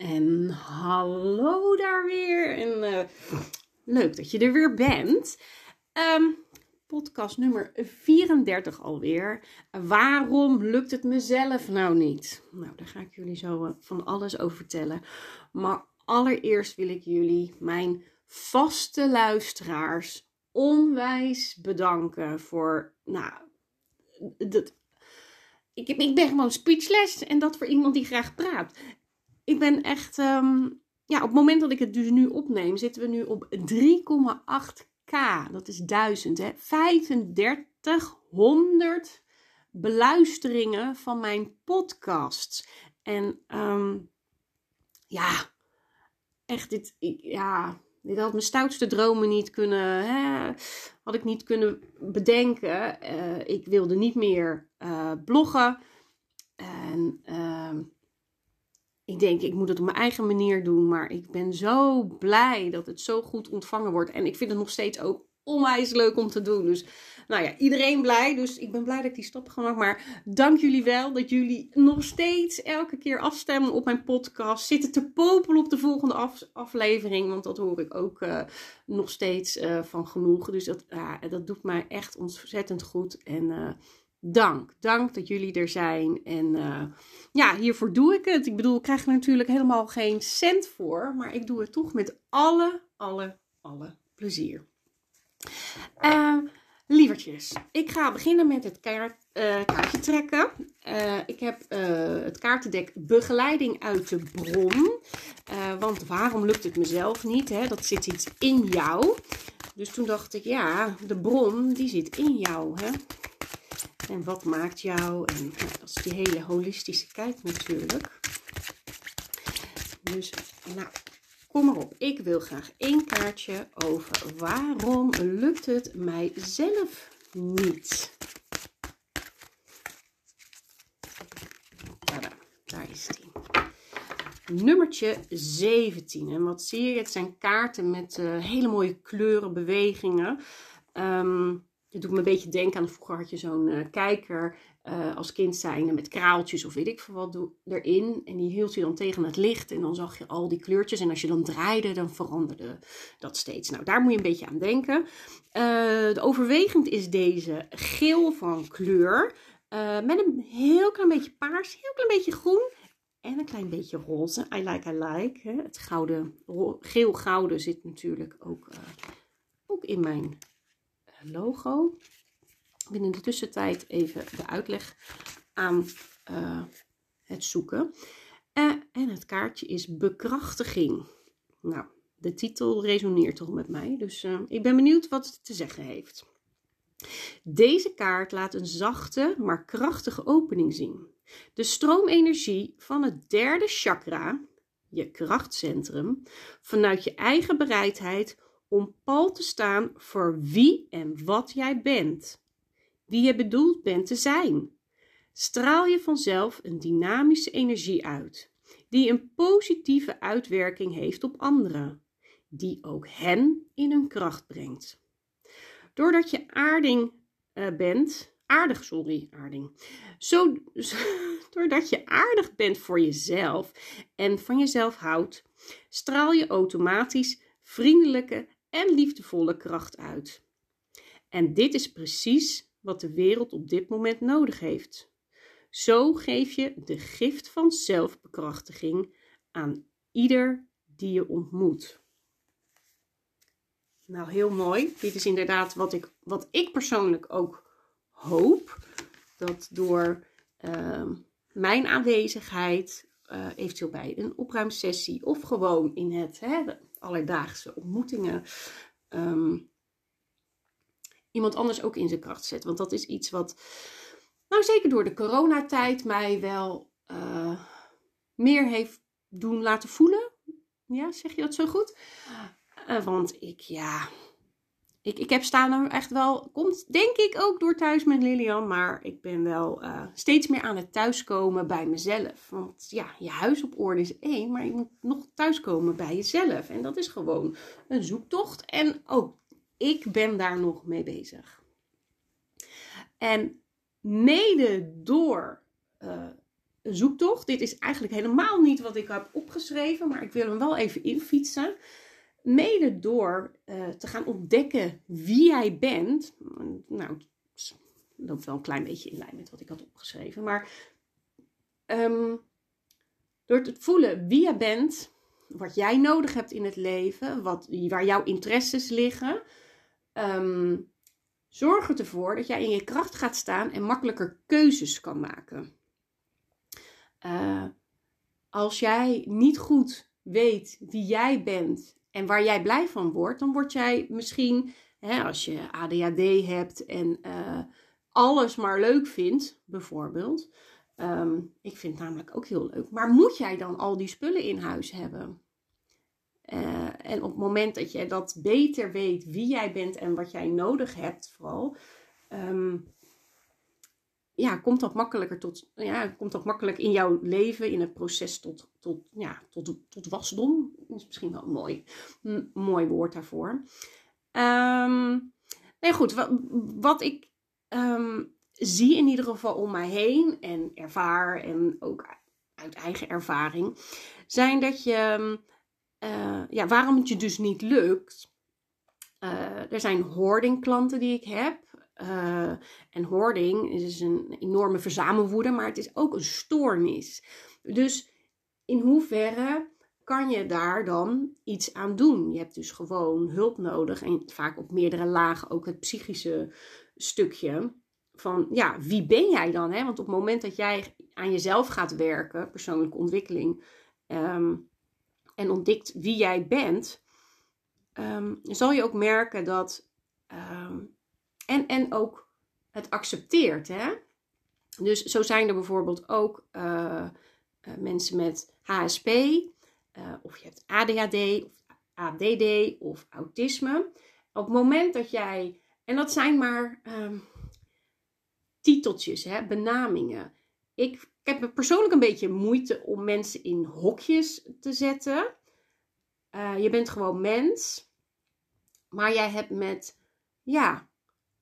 En hallo daar weer. En uh, leuk dat je er weer bent. Um, podcast nummer 34 alweer. Waarom lukt het mezelf nou niet? Nou, daar ga ik jullie zo uh, van alles over vertellen. Maar allereerst wil ik jullie, mijn vaste luisteraars, onwijs bedanken voor, nou, dat, ik ben gewoon speechless en dat voor iemand die graag praat. Ik ben echt, um, ja, op het moment dat ik het dus nu opneem, zitten we nu op 3,8k. Dat is 1000, hè. 3500 beluisteringen van mijn podcasts. En um, ja, echt, dit, ik, ja, dit had mijn stoutste dromen niet kunnen, hè, had ik niet kunnen bedenken. Uh, ik wilde niet meer uh, bloggen. En uh, ik denk, ik moet het op mijn eigen manier doen. Maar ik ben zo blij dat het zo goed ontvangen wordt. En ik vind het nog steeds ook onwijs leuk om te doen. Dus nou ja, iedereen blij. Dus ik ben blij dat ik die stap gemaakt. Maar dank jullie wel dat jullie nog steeds elke keer afstemmen op mijn podcast. Zitten te popelen op de volgende af, aflevering. Want dat hoor ik ook uh, nog steeds uh, van genoeg. Dus dat, dat doet mij echt ontzettend goed. En dank. Dank dat jullie er zijn. En ja, hiervoor doe ik het. Ik bedoel, ik krijg er natuurlijk helemaal geen cent voor. Maar ik doe het toch met alle, alle, alle plezier. Uh, lievertjes, ik ga beginnen met het kaart, uh, kaartje trekken. Uh, ik heb het kaartendek begeleiding uit de bron. want waarom lukt het mezelf niet? Hè? Dat zit iets in jou. Dus toen dacht ik, ja, de bron die zit in jou. Hè? En wat maakt jou? En dat is die hele holistische kijk natuurlijk. Dus, nou, Kom maar op, ik wil graag één kaartje over waarom lukt het mijzelf niet. Tada, daar is die. Nummertje 17. En wat zie je? Het zijn kaarten met uh, hele mooie kleuren, bewegingen. Um, het doet me een beetje denken aan, vroeger had je zo'n uh, kijker uh, als kind zijnde met kraaltjes of weet ik veel wat erin. En die hield je dan tegen het licht en dan zag je al die kleurtjes. En als je dan draaide, dan veranderde dat steeds. Nou, daar moet je een beetje aan denken. Uh, de overwegend is deze geel van kleur. met een heel klein beetje paars, heel klein beetje groen. En een klein beetje roze. I like, I like. Hè. Het gouden, geel-gouden zit natuurlijk ook, ook in mijn logo. Ik in de tussentijd even de uitleg aan uh, het zoeken. Uh, en het kaartje is bekrachtiging. Nou, de titel resoneert toch met mij, dus uh, ik ben benieuwd wat het te zeggen heeft. Deze kaart laat een zachte, maar krachtige opening zien. De stroomenergie van het derde chakra, je krachtcentrum, vanuit je eigen bereidheid om pal te staan voor wie en wat jij bent, wie je bedoeld bent te zijn. Straal je vanzelf een dynamische energie uit, die een positieve uitwerking heeft op anderen, die ook hen in hun kracht brengt. Doordat je aarding uh, bent, aardig, sorry, aarding. Zo, doordat je aardig bent voor jezelf en van jezelf houdt, straal je automatisch vriendelijke en liefdevolle kracht uit. En dit is precies wat de wereld op dit moment nodig heeft. Zo geef je de gift van zelfbekrachtiging aan ieder die je ontmoet. Nou, heel mooi. Dit is inderdaad wat ik, wat ik persoonlijk ook hoop. Dat door uh, mijn aanwezigheid, uh, eventueel bij een opruimsessie of gewoon in het hè, alledaagse ontmoetingen um, iemand anders ook in zijn kracht zet. Want dat is iets wat, nou zeker door de coronatijd, mij wel uh, meer heeft doen laten voelen. Ja, zeg je dat zo goed? Uh, want ik, ja, ik, ik heb staan echt wel, komt denk ik ook door thuis met Lilian, maar ik ben wel uh, steeds meer aan het thuiskomen bij mezelf. Want ja, je huis op orde is één, maar je moet nog thuiskomen bij jezelf. En dat is gewoon een zoektocht. En ook ik ben daar nog mee bezig. En mede door uh, zoektocht. Dit is eigenlijk helemaal niet wat ik heb opgeschreven, maar ik wil hem wel even infietsen. Mede door uh, te gaan ontdekken wie jij bent. Nou, dat loopt wel een klein beetje in lijn met wat ik had opgeschreven. Maar um, door te voelen wie je bent, wat jij nodig hebt in het leven, wat, waar jouw interesses liggen, um, zorg ervoor dat jij in je kracht gaat staan en makkelijker keuzes kan maken. Uh, als jij niet goed weet wie jij bent en waar jij blij van wordt, dan word jij misschien, hè, als je ADHD hebt en uh, alles maar leuk vindt, bijvoorbeeld. Um, ik vind het namelijk ook heel leuk. Maar moet jij dan al die spullen in huis hebben? Uh, en op het moment dat jij dat beter weet wie jij bent en wat jij nodig hebt, vooral, um, ja, komt dat makkelijker tot, ja, komt dat makkelijk in jouw leven, in het proces tot, tot, ja, tot, tot wasdom. Is misschien wel een mooi, mooi woord daarvoor. Um, nee, goed, wat, wat ik um, zie in ieder geval om mij heen en ervaar en ook uit eigen ervaring, zijn dat je, uh, ja, waarom het je dus niet lukt. Uh, er zijn hoarding klanten die ik heb. Uh, en hoarding is een enorme verzamelwoede, maar het is ook een stoornis. Dus in hoeverre kan je daar dan iets aan doen? Je hebt dus gewoon hulp nodig en vaak op meerdere lagen ook het psychische stukje van ja, wie ben jij dan? Hè? Want op het moment dat jij aan jezelf gaat werken, persoonlijke ontwikkeling, um, en ontdekt wie jij bent, um, zal je ook merken dat. Um, en, en ook het accepteert. Hè? Dus zo zijn er bijvoorbeeld ook uh, uh, mensen met HSP, uh, of je hebt ADHD, of ADD of autisme. Op het moment dat jij, en dat zijn maar um, titeltjes, hè, benamingen. Ik, heb persoonlijk een beetje moeite om mensen in hokjes te zetten. Uh, je bent gewoon mens, maar jij hebt met, ja,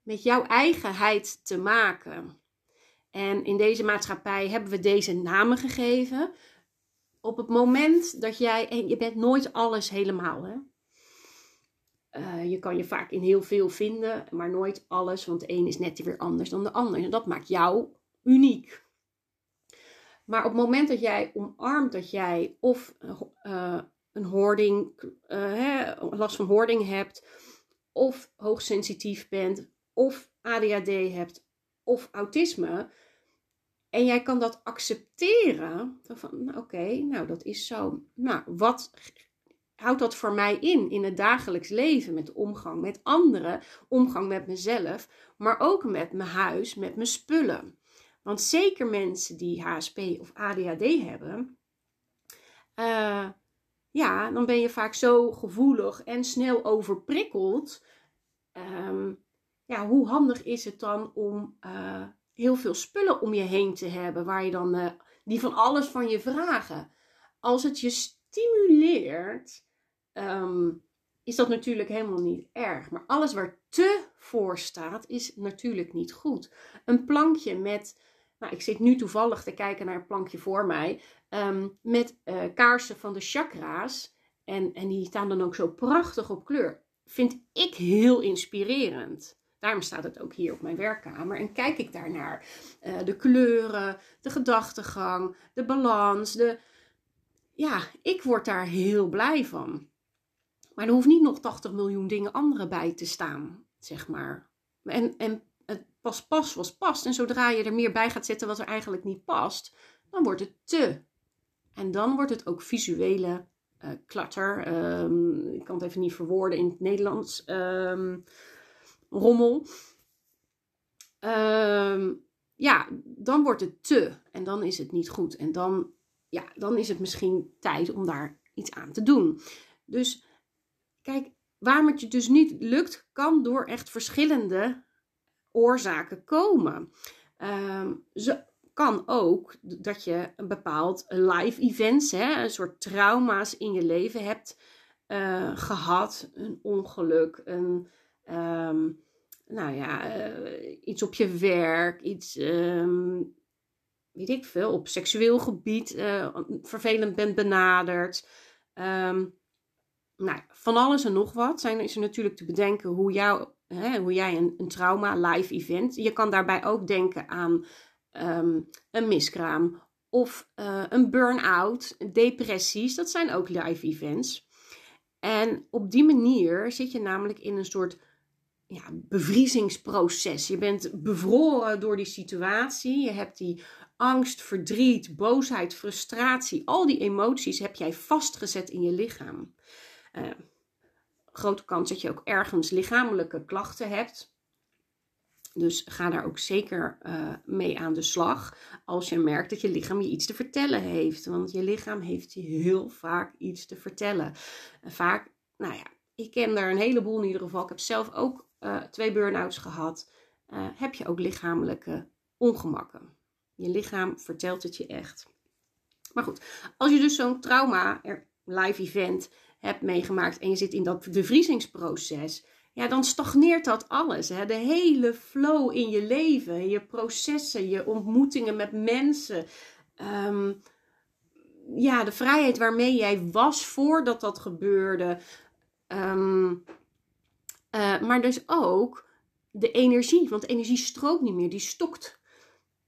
met jouw eigenheid te maken. En in deze maatschappij hebben we deze namen gegeven. Op het moment dat jij, en je bent nooit alles helemaal, hè? Uh, je kan je vaak in heel veel vinden, maar nooit alles, want de een is net weer anders dan de ander. En dat maakt jou uniek. Maar op het moment dat jij omarmt dat jij of uh, een hoording, uh, hè, last van hoording hebt, of hoogsensitief bent, of ADHD hebt, of autisme, en jij kan dat accepteren, van nou, oké, nou dat is zo. Nou, wat houdt dat voor mij in, in het dagelijks leven, met omgang met anderen, omgang met mezelf, maar ook met mijn huis, met mijn spullen. Want zeker mensen die HSP of ADHD hebben, uh, ja, dan ben je vaak zo gevoelig en snel overprikkeld. Um, ja, hoe handig is het dan om uh, heel veel spullen om je heen te hebben, waar je dan, uh, die van alles van je vragen? Als het je stimuleert, um, is dat natuurlijk helemaal niet erg. Maar alles waar te voor staat, is natuurlijk niet goed. Een plankje met, nou, ik zit nu toevallig te kijken naar een plankje voor mij, um, met uh, kaarsen van de chakra's. En, en die staan dan ook zo prachtig op kleur. Vind ik heel inspirerend. Daarom staat het ook hier op mijn werkkamer. En kijk ik daarnaar. Uh, de kleuren, de gedachtegang, de balans. De... Ja, ik word daar heel blij van. Maar er hoeft niet nog 80 miljoen dingen andere bij te staan, zeg maar. En, en het pas pas was past. En zodra je er meer bij gaat zetten wat er eigenlijk niet past, dan wordt het te. En dan wordt het ook visuele uh, klatter. Um, ik kan het even niet verwoorden in het Nederlands. Um, rommel. Um, ja, dan wordt het te. En dan is het niet goed. En dan, ja, dan is het misschien tijd om daar iets aan te doen. Dus Kijk, waarom het je dus niet lukt, kan door echt verschillende oorzaken komen. Um, ze kan ook dat je een bepaald live events, hè, een soort trauma's in je leven hebt uh, gehad. Een ongeluk, een, um, nou ja, uh, iets op je werk, iets um, weet ik veel, op seksueel gebied vervelend bent benaderd. Ehm, nou, van alles en nog wat zijn, is er natuurlijk te bedenken hoe, jou, hè, hoe jij een, een trauma, live event. Je kan daarbij ook denken aan ehm, een miskraam of uh, een burn-out, depressies. Dat zijn ook live events. En op die manier zit je namelijk in een soort ja, bevriezingsproces. Je bent bevroren door die situatie. Je hebt die angst, verdriet, boosheid, frustratie. Al die emoties heb jij vastgezet in je lichaam. Uh, grote kans dat je ook ergens lichamelijke klachten hebt. Dus ga daar ook zeker uh, mee aan de slag als je merkt dat je lichaam je iets te vertellen heeft. Want je lichaam heeft heel vaak iets te vertellen. vaak, nou ja, ik ken er een heleboel in ieder geval. Ik heb zelf ook uh, twee burn-outs gehad. Uh, heb je ook lichamelijke ongemakken. Je lichaam vertelt het je echt. Maar goed, als je dus zo'n trauma, live event, hebt meegemaakt en je zit in dat bevriezingsproces, ja, dan stagneert dat alles. Hè? De hele flow in je leven, je processen, je ontmoetingen met mensen. Ehm, ja, de vrijheid waarmee jij was voordat dat gebeurde. Ehm, eh, maar dus ook de energie, want energie stroomt niet meer, die stokt.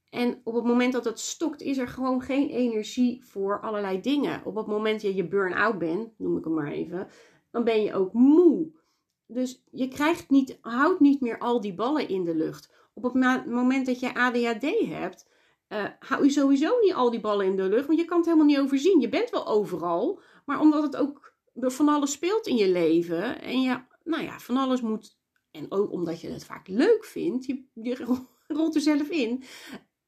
En op het moment dat het stokt, is er gewoon geen energie voor allerlei dingen. Op het moment dat je burn-out bent, noem ik hem maar even, dan ben je ook moe. Dus je krijgt niet, houdt niet meer al die ballen in de lucht. Op het moment dat je ADHD hebt, uh, hou je sowieso niet al die ballen in de lucht, want je kan het helemaal niet overzien. Je bent wel overal, maar omdat het ook van alles speelt in je leven en je, nou ja, van alles moet, en ook omdat je het vaak leuk vindt, je, je rolt er zelf in,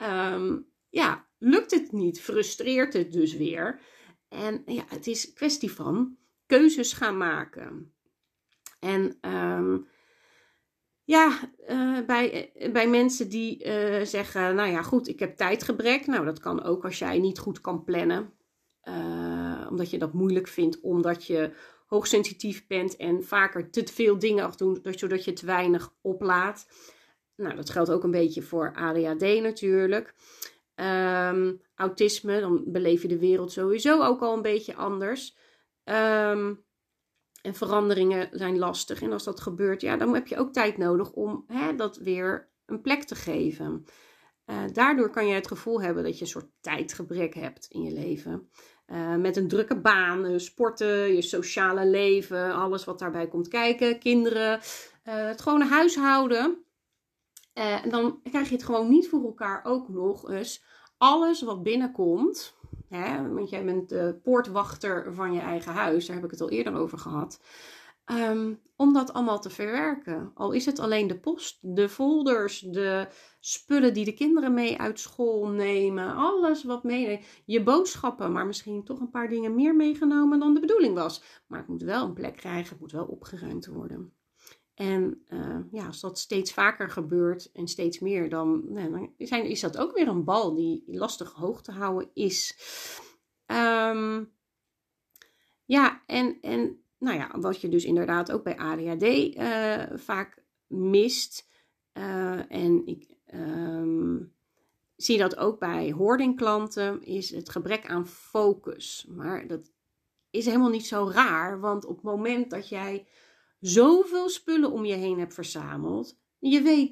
Ehm, ja, lukt het niet, frustreert het dus weer. En ja, het is kwestie van keuzes gaan maken. En ehm, ja, uh, bij, bij mensen die uh, zeggen, nou ja, goed, ik heb tijdgebrek. Nou, dat kan ook als jij niet goed kan plannen. Omdat je dat moeilijk vindt, omdat je hoogsensitief bent en vaker te veel dingen afdoen, zodat je te weinig oplaat. Nou, dat geldt ook een beetje voor ADHD natuurlijk. Um, autisme, dan beleef je de wereld sowieso ook al een beetje anders. Um, en veranderingen zijn lastig. En als dat gebeurt, ja, dan heb je ook tijd nodig om hè, dat weer een plek te geven. Uh, daardoor kan je het gevoel hebben dat je een soort tijdgebrek hebt in je leven. Uh, met een drukke baan, uh, sporten, je sociale leven, alles wat daarbij komt kijken, kinderen, het gewone huishouden. Uh, en dan krijg je het gewoon niet voor elkaar ook nog eens alles wat binnenkomt. Hè, want jij bent de poortwachter van je eigen huis, daar heb ik het al eerder over gehad. Um, om dat allemaal te verwerken. Al is het alleen de post, de folders, de spullen die de kinderen mee uit school nemen. Alles wat mee. Je boodschappen, maar misschien toch een paar dingen meer meegenomen dan de bedoeling was. Maar het moet wel een plek krijgen, het moet wel opgeruimd worden. En uh, ja, als dat steeds vaker gebeurt en steeds meer, dan, nou, dan zijn, is dat ook weer een bal die lastig hoog te houden is. Um, ja, en, en nou ja, wat je dus inderdaad ook bij ADHD eh, vaak mist. Uh, en ik um, zie dat ook bij hoardingklanten, is het gebrek aan focus. Maar dat is helemaal niet zo raar, want op het moment dat jij zoveel spullen om je heen hebt verzameld. Je weet,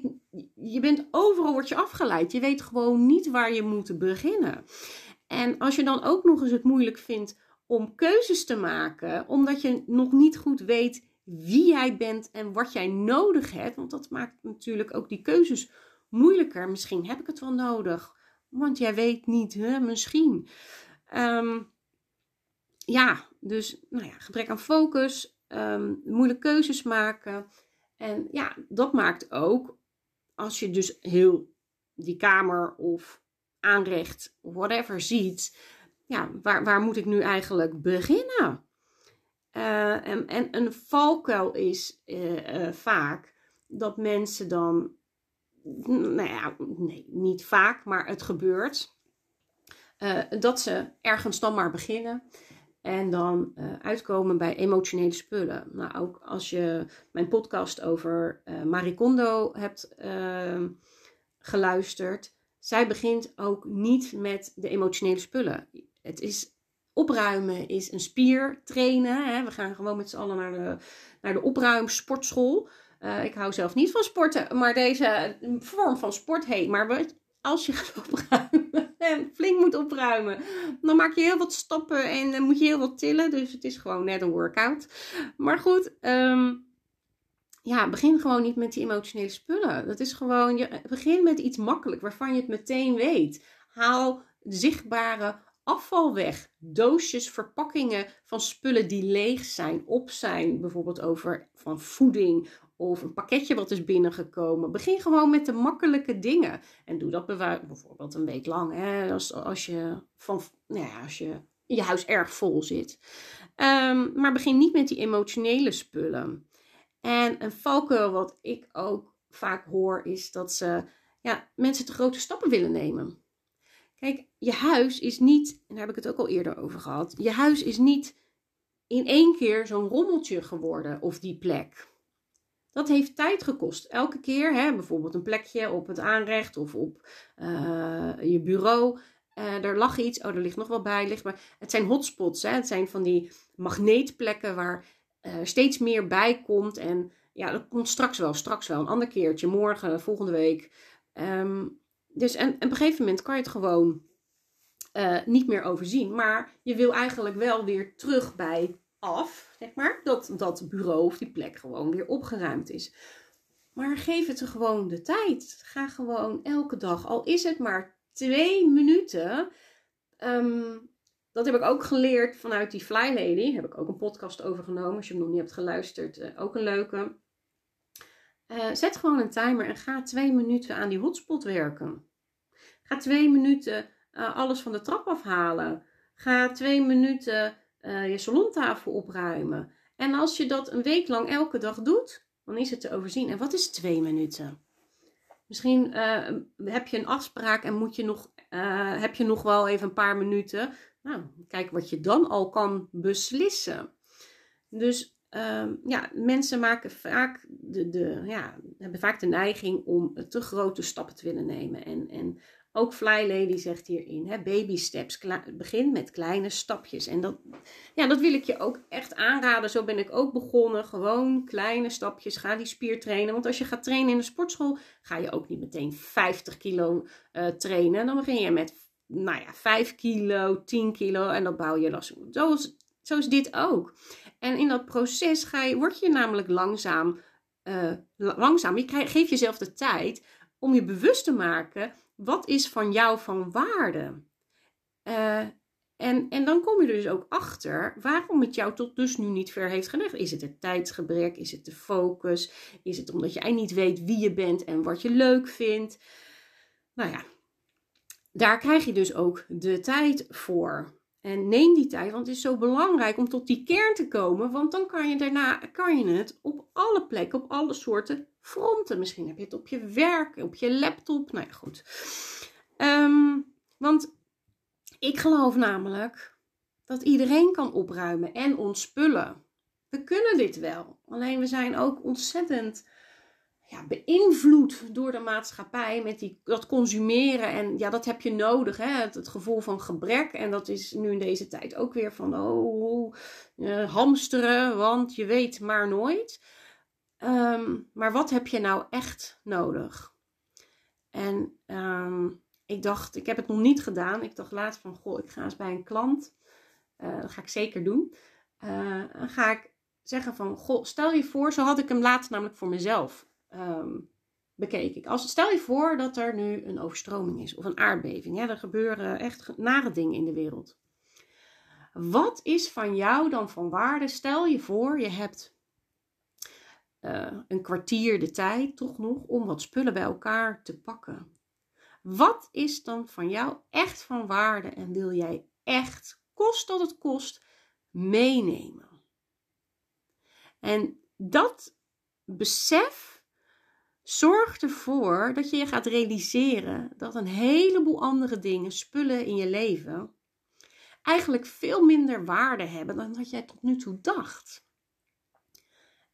je bent overal wordt je afgeleid. Je weet gewoon niet waar je moet beginnen. En als je dan ook nog eens het moeilijk vindt om keuzes te maken, omdat je nog niet goed weet wie jij bent en wat jij nodig hebt, want dat maakt natuurlijk ook die keuzes moeilijker. Misschien heb ik het wel nodig, want jij weet niet, hè, misschien. Um, ja, dus nou ja, gebrek aan focus, um, moeilijke keuzes maken. En ja, dat maakt ook, als je dus heel die kamer of aanrecht, whatever ziet, ja, waar, waar moet ik nu eigenlijk beginnen? Uh, en, en een valkuil is uh, uh, vaak dat mensen dan, nou nee, niet vaak, maar het gebeurt, dat ze ergens dan maar beginnen en dan uitkomen bij emotionele spullen. Nou, ook als je mijn podcast over Marie Kondo hebt geluisterd, zij begint ook niet met de emotionele spullen. Het is opruimen is een spier trainen. Hè. We gaan gewoon met z'n allen naar de, naar de opruimsportschool. Uh, ik hou zelf niet van sporten, maar deze vorm van sport heet. Maar als je gaat opruimen en flink moet opruimen, dan maak je heel wat stappen en dan moet je heel wat tillen. Dus het is gewoon net een workout. Maar goed, um, ja, begin gewoon niet met die emotionele spullen. Dat is gewoon, je begin met iets makkelijk waarvan je het meteen weet. Haal zichtbare afval weg. Doosjes, verpakkingen van spullen die leeg zijn, op zijn. Bijvoorbeeld over van voeding of een pakketje wat is binnengekomen. Begin gewoon met de makkelijke dingen. En doe dat bijvoorbeeld een week lang. Hè? Als, als, je van, nou ja, als je je huis erg vol zit. Um, maar begin niet met die emotionele spullen. En een valkuil wat ik ook vaak hoor is dat ze ja, mensen te grote stappen willen nemen. Kijk, je huis is niet, en daar heb ik het ook al eerder over gehad, je huis is niet in één keer zo'n rommeltje geworden of die plek. Dat heeft tijd gekost. Elke keer, hè, bijvoorbeeld een plekje op het aanrecht of op uh, je bureau. Uh, er lag iets, oh, er ligt nog wel bij. Ligt maar. Het zijn hotspots, hè. het zijn van die magneetplekken waar uh, steeds meer bij komt. En ja, dat komt straks wel, straks wel. Een ander keertje, morgen, volgende week. Um, dus en, op een gegeven moment kan je het gewoon uh, niet meer overzien. Maar je wil eigenlijk wel weer terug bij af, zeg maar. Dat dat bureau of die plek gewoon weer opgeruimd is. Maar geef het er gewoon de tijd. Ga gewoon elke dag, al is het maar twee minuten. Um, dat heb ik ook geleerd vanuit die Fly Lady. Heb ik ook een podcast over genomen. Als je hem nog niet hebt geluisterd, uh, ook een leuke. Uh, zet gewoon een timer en ga twee minuten aan die hotspot werken. Ga twee minuten uh, alles van de trap afhalen. Ga twee minuten je salontafel opruimen. En als je dat een week lang elke dag doet, dan is het te overzien. En wat is twee minuten? Misschien heb je een afspraak en moet je nog, heb je nog wel even een paar minuten. Nou, kijk wat je dan al kan beslissen. Dus um, ja, mensen maken vaak de, de, ja, hebben vaak de neiging om te grote stappen te willen nemen. En, en ook Fly Lady zegt hierin, hè, baby steps, begin met kleine stapjes. En dat, ja, dat wil ik je ook echt aanraden. Zo ben ik ook begonnen. Gewoon kleine stapjes, ga die spier trainen. Want als je gaat trainen in de sportschool, ga je ook niet meteen 50 kilo uh, trainen. Dan begin je met nou ja, 5 kilo, 10 kilo en dat bouw je los. Zo is, zo is dit ook. En in dat proces ga je, word je namelijk langzaam, uh, langzaam, je krijg, geeft jezelf de tijd om je bewust te maken, wat is van jou van waarde? Uh, en, en dan kom je er dus ook achter waarom het jou tot dus nu niet ver heeft gelegd. Is het het tijdsgebrek? Is het de focus? Is het omdat jij niet weet wie je bent en wat je leuk vindt? Nou ja, daar krijg je dus ook de tijd voor. En neem die tijd, want het is zo belangrijk om tot die kern te komen. Want dan kan je daarna kan je het op alle plekken, op alle soorten fronten. Misschien heb je het op je werk, op je laptop. Nou ja, goed. Um, want ik geloof namelijk dat iedereen kan opruimen en ontspullen. We kunnen dit wel. Alleen we zijn ook ontzettend ja, beïnvloed door de maatschappij met die, dat consumeren. En ja, dat heb je nodig, hè? Het, gevoel van gebrek. En dat is nu in deze tijd ook weer van, oh, uh, hamsteren, want je weet maar nooit. Um, maar wat heb je nou echt nodig? En um, ik dacht, ik heb het nog niet gedaan. Ik dacht laatst van, goh, ik ga eens bij een klant. Uh, dat ga ik zeker doen. Uh, dan ga ik zeggen van, goh, stel je voor, zo had ik hem laatst namelijk voor mezelf um, bekeek ik. Als, stel je voor dat er nu een overstroming is of een aardbeving. Ja, er gebeuren echt nare dingen in de wereld. Wat is van jou dan van waarde? Stel je voor, je hebt uh, een kwartier de tijd, toch nog, om wat spullen bij elkaar te pakken. Wat is dan van jou echt van waarde en wil jij echt, kost dat het kost, meenemen? En dat besef Zorg ervoor dat je je gaat realiseren dat een heleboel andere dingen, spullen in je leven, eigenlijk veel minder waarde hebben dan dat jij tot nu toe dacht.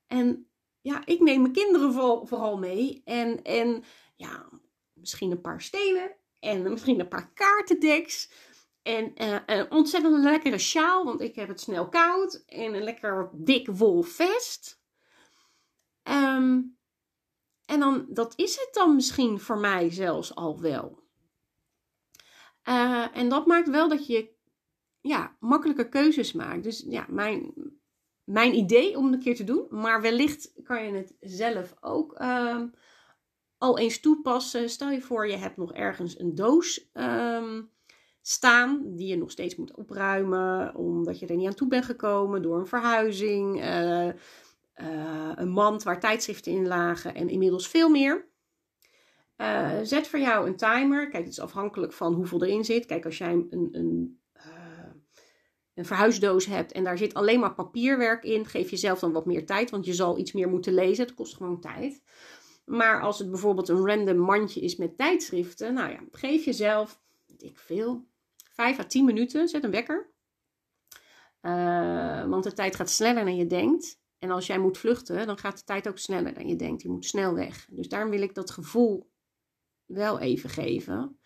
En ja, ik neem mijn kinderen vooral mee en, en ja, misschien een paar stenen En misschien een paar kaartendeks. En uh, een ontzettend lekkere sjaal, want ik heb het snel koud. En een lekker dik wol vest. Ehm, en dan, dat is het dan misschien voor mij zelfs al wel. Uh, en dat maakt wel dat je ja, makkelijker keuzes maakt. Dus ja, mijn, mijn idee om het een keer te doen. Maar wellicht kan je het zelf ook uh, al eens toepassen. Stel je voor, je hebt nog ergens een doos um, staan die je nog steeds moet opruimen, omdat je er niet aan toe bent gekomen door een verhuizing, uh, uh, een mand waar tijdschriften in lagen en inmiddels veel meer. Uh, zet voor jou een timer. Kijk, het is afhankelijk van hoeveel erin zit. Kijk, als jij een, een, een verhuisdoos hebt en daar zit alleen maar papierwerk in, geef jezelf dan wat meer tijd, want je zal iets meer moeten lezen. Het kost gewoon tijd. Maar als het bijvoorbeeld een random mandje is met tijdschriften, nou ja, geef jezelf, ik veel, 5 à 10 minuten. Zet een wekker. Uh, want de tijd gaat sneller dan je denkt. En als jij moet vluchten, dan gaat de tijd ook sneller dan je denkt. Je moet snel weg. Dus daarom wil ik dat gevoel wel even geven.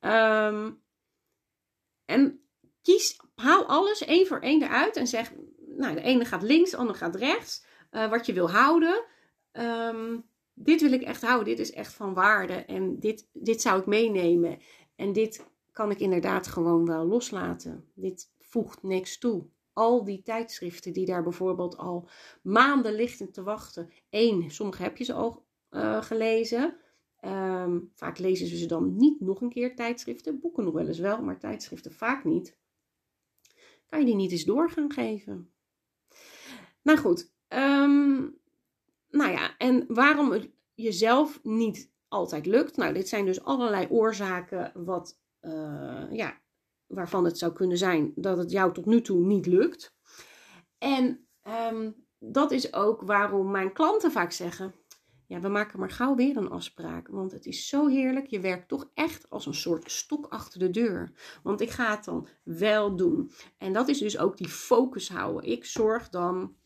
Um, en kies, haal alles één voor één eruit en zeg, nou, de ene gaat links, de andere gaat rechts. Uh, wat je wil houden. Um, dit wil ik echt houden. Dit is echt van waarde. En dit, dit zou ik meenemen. En dit kan ik inderdaad gewoon wel loslaten. Dit voegt niks toe. Al die tijdschriften die daar bijvoorbeeld al maanden liggen te wachten. Eén, sommige heb je ze al uh, gelezen. Um, vaak lezen ze ze dan niet nog een keer tijdschriften. Boeken nog wel eens wel, maar tijdschriften vaak niet. Kan je die niet eens door gaan geven? Nou goed. Um, nou ja, en waarom het jezelf niet altijd lukt. Nou, dit zijn dus allerlei oorzaken wat uh, ja, waarvan het zou kunnen zijn dat het jou tot nu toe niet lukt. En um, dat is ook waarom mijn klanten vaak zeggen: Ja, we maken maar gauw weer een afspraak. Want het is zo heerlijk. Je werkt toch echt als een soort stok achter de deur. Want ik ga het dan wel doen. En dat is dus ook die focus houden. Ik zorg dan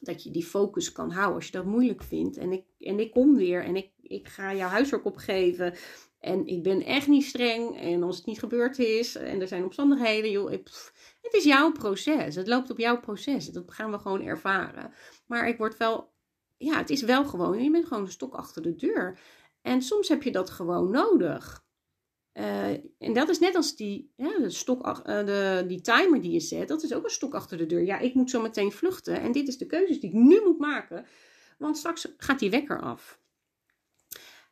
dat je die focus kan houden als je dat moeilijk vindt. En ik, en ik kom weer en ik, ik ga jouw huiswerk opgeven. En ik ben echt niet streng. En als het niet gebeurd is en er zijn omstandigheden, joh, het is jouw proces. Het loopt op jouw proces. Dat gaan we gewoon ervaren. Maar ik word wel, ja, het is wel gewoon, je bent gewoon een stok achter de deur. En soms heb je dat gewoon nodig. Uh, en dat is net als die, ja, de stok, uh, de, die timer die je zet, dat is ook een stok achter de deur. Ja, ik moet zo meteen vluchten en dit is de keuzes die ik nu moet maken, want straks gaat die wekker af.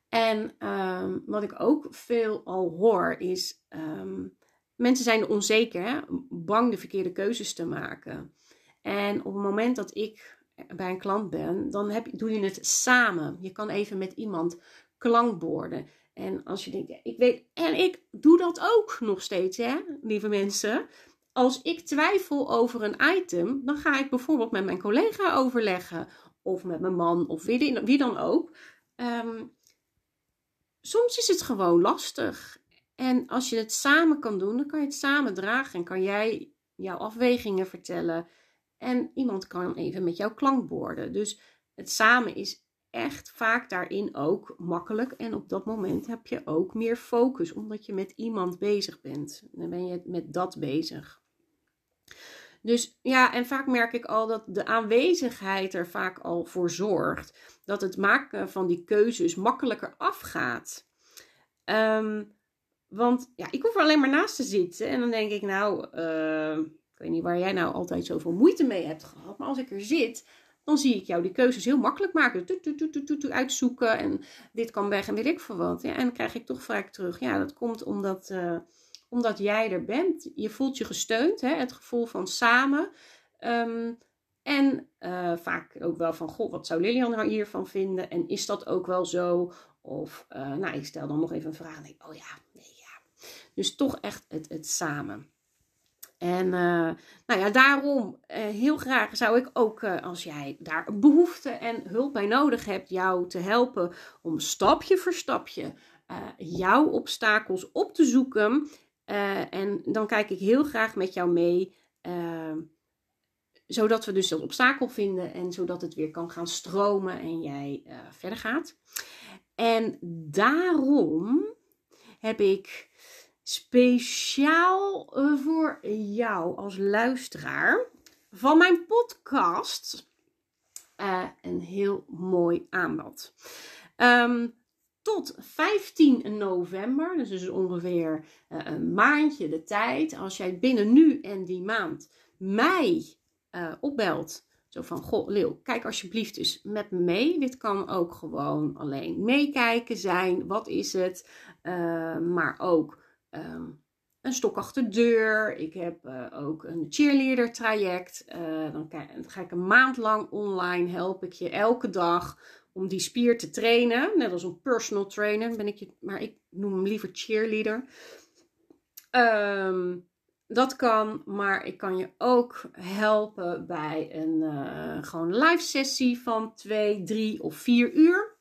En um, wat ik ook veel al hoor is, um, mensen zijn onzeker, bang de verkeerde keuzes te maken. En op het moment dat ik bij een klant ben, dan heb, doe je het samen. Je kan even met iemand klankborden. En als je denkt, ik weet, en ik doe dat ook nog steeds, hè, lieve mensen. Als ik twijfel over een item, dan ga ik bijvoorbeeld met mijn collega overleggen. Of met mijn man, of wie, dan ook. Um, soms is het gewoon lastig. En als je het samen kan doen, dan kan je het samen dragen. En kan jij jouw afwegingen vertellen. En iemand kan even met jou klankborden. Dus het samen is echt vaak daarin ook makkelijk. En op dat moment heb je ook meer focus, omdat je met iemand bezig bent. Dan ben je met dat bezig. Dus ja, en vaak merk ik al dat de aanwezigheid er vaak al voor zorgt dat het maken van die keuzes makkelijker afgaat. Um, want ja, ik hoef er alleen maar naast te zitten en dan denk ik, nou, uh, ik weet niet waar jij nou altijd zoveel moeite mee hebt gehad, maar als ik er zit, dan zie ik jou die keuzes heel makkelijk maken. Toet, uitzoeken en dit kan weg en weet ik veel wat. En dan krijg ik toch vaak terug. Ja, dat komt omdat, uh, omdat jij er bent. Je voelt je gesteund, hè? het gevoel van samen. Um, en uh, vaak ook wel van, god, wat zou Lilian hiervan vinden? En is dat ook wel zo? Of, uh, nou, ik stel dan nog even een vraag en oh ja, nee, ja. Dus toch echt het, het samen. En uh, nou ja, daarom uh, heel graag zou ik ook, uh, als jij daar behoefte en hulp bij nodig hebt, jou te helpen om stapje voor stapje jouw obstakels op te zoeken. en dan kijk ik heel graag met jou mee, zodat we dus dat obstakel vinden en zodat het weer kan gaan stromen en jij verder gaat. En daarom heb ik speciaal eh, voor jou als luisteraar van mijn podcast uh, een heel mooi aanbod. Um, tot 15 november, dus is ongeveer uh, een maandje de tijd. Als jij binnen nu en die maand mij opbelt. Zo van, goh, Leeuw, kijk alsjeblieft eens met me mee. Dit kan ook gewoon alleen meekijken zijn. Wat is het? Maar ook um, een stok achter de deur. Ik heb uh, ook een cheerleader traject. Uh, dan, ga ik een maand lang online help ik je elke dag om die spier te trainen. Net als een personal trainer ben ik je, maar ik noem hem liever cheerleader. Um, dat kan, maar ik kan je ook helpen bij een uh, gewoon live sessie van 2, 3 of 4 uur.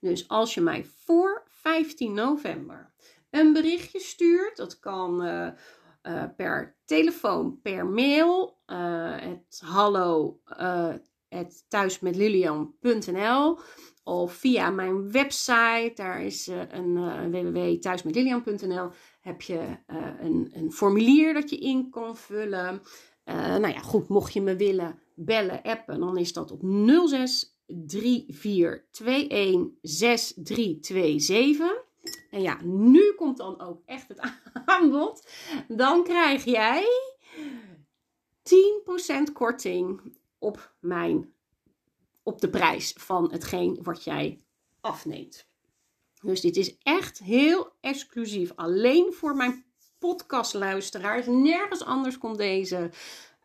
Dus als je mij voor 15 november een berichtje stuurt, dat kan uh, uh, per telefoon, per mail, het hallo het thuismetlilian.nl of via mijn website, daar is een www.thuismetlilian.nl heb je uh, een, een, formulier dat je in kan vullen. Uh, nou ja, goed, mocht je me willen bellen, appen, dan is dat op 06 3421 6327. En ja, nu komt dan ook echt het aanbod. Dan krijg jij 10% korting op, mijn, op de prijs van hetgeen wat jij afneemt. Dus dit is echt heel exclusief. Alleen voor mijn podcastluisteraars. Nergens anders komt deze,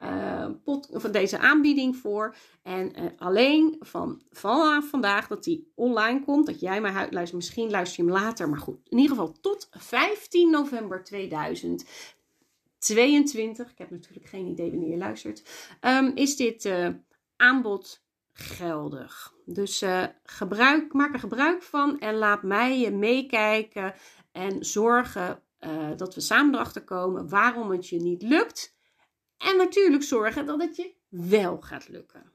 uh, pod, van deze aanbieding voor. En uh, alleen van vanaf vandaag dat die online komt. Dat jij mij luistert. Misschien luister je hem later. Maar goed. In ieder geval tot 15 november 2022. Ik heb natuurlijk geen idee wanneer je luistert. Um, is dit uh, aanbod geldig. Dus gebruik, maak er gebruik van en laat mij meekijken en zorgen dat we samen erachter komen waarom het je niet lukt. En natuurlijk zorgen dat het je wel gaat lukken.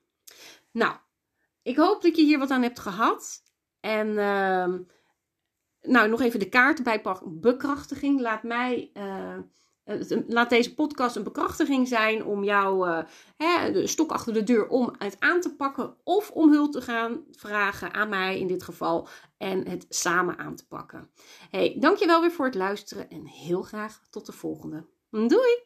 Nou, ik hoop dat je hier wat aan hebt gehad. En uh, nou, nog even de kaarten bijpakken. Bekrachtiging. Laat mij uh, Laat deze podcast een bekrachtiging zijn om jou hè, de stok achter de deur om het aan te pakken of om hulp te gaan vragen aan mij in dit geval en het samen aan te pakken. Hey, dankjewel weer voor het luisteren en heel graag tot de volgende. Doei!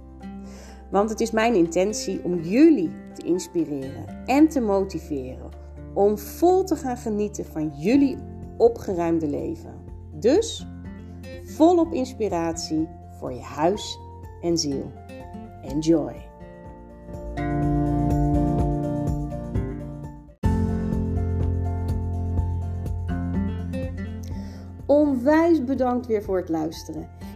Want het is mijn intentie om jullie te inspireren en te motiveren om vol te gaan genieten van jullie opgeruimde leven. Dus volop inspiratie voor je huis en ziel. Enjoy! Onwijs bedankt weer voor het luisteren.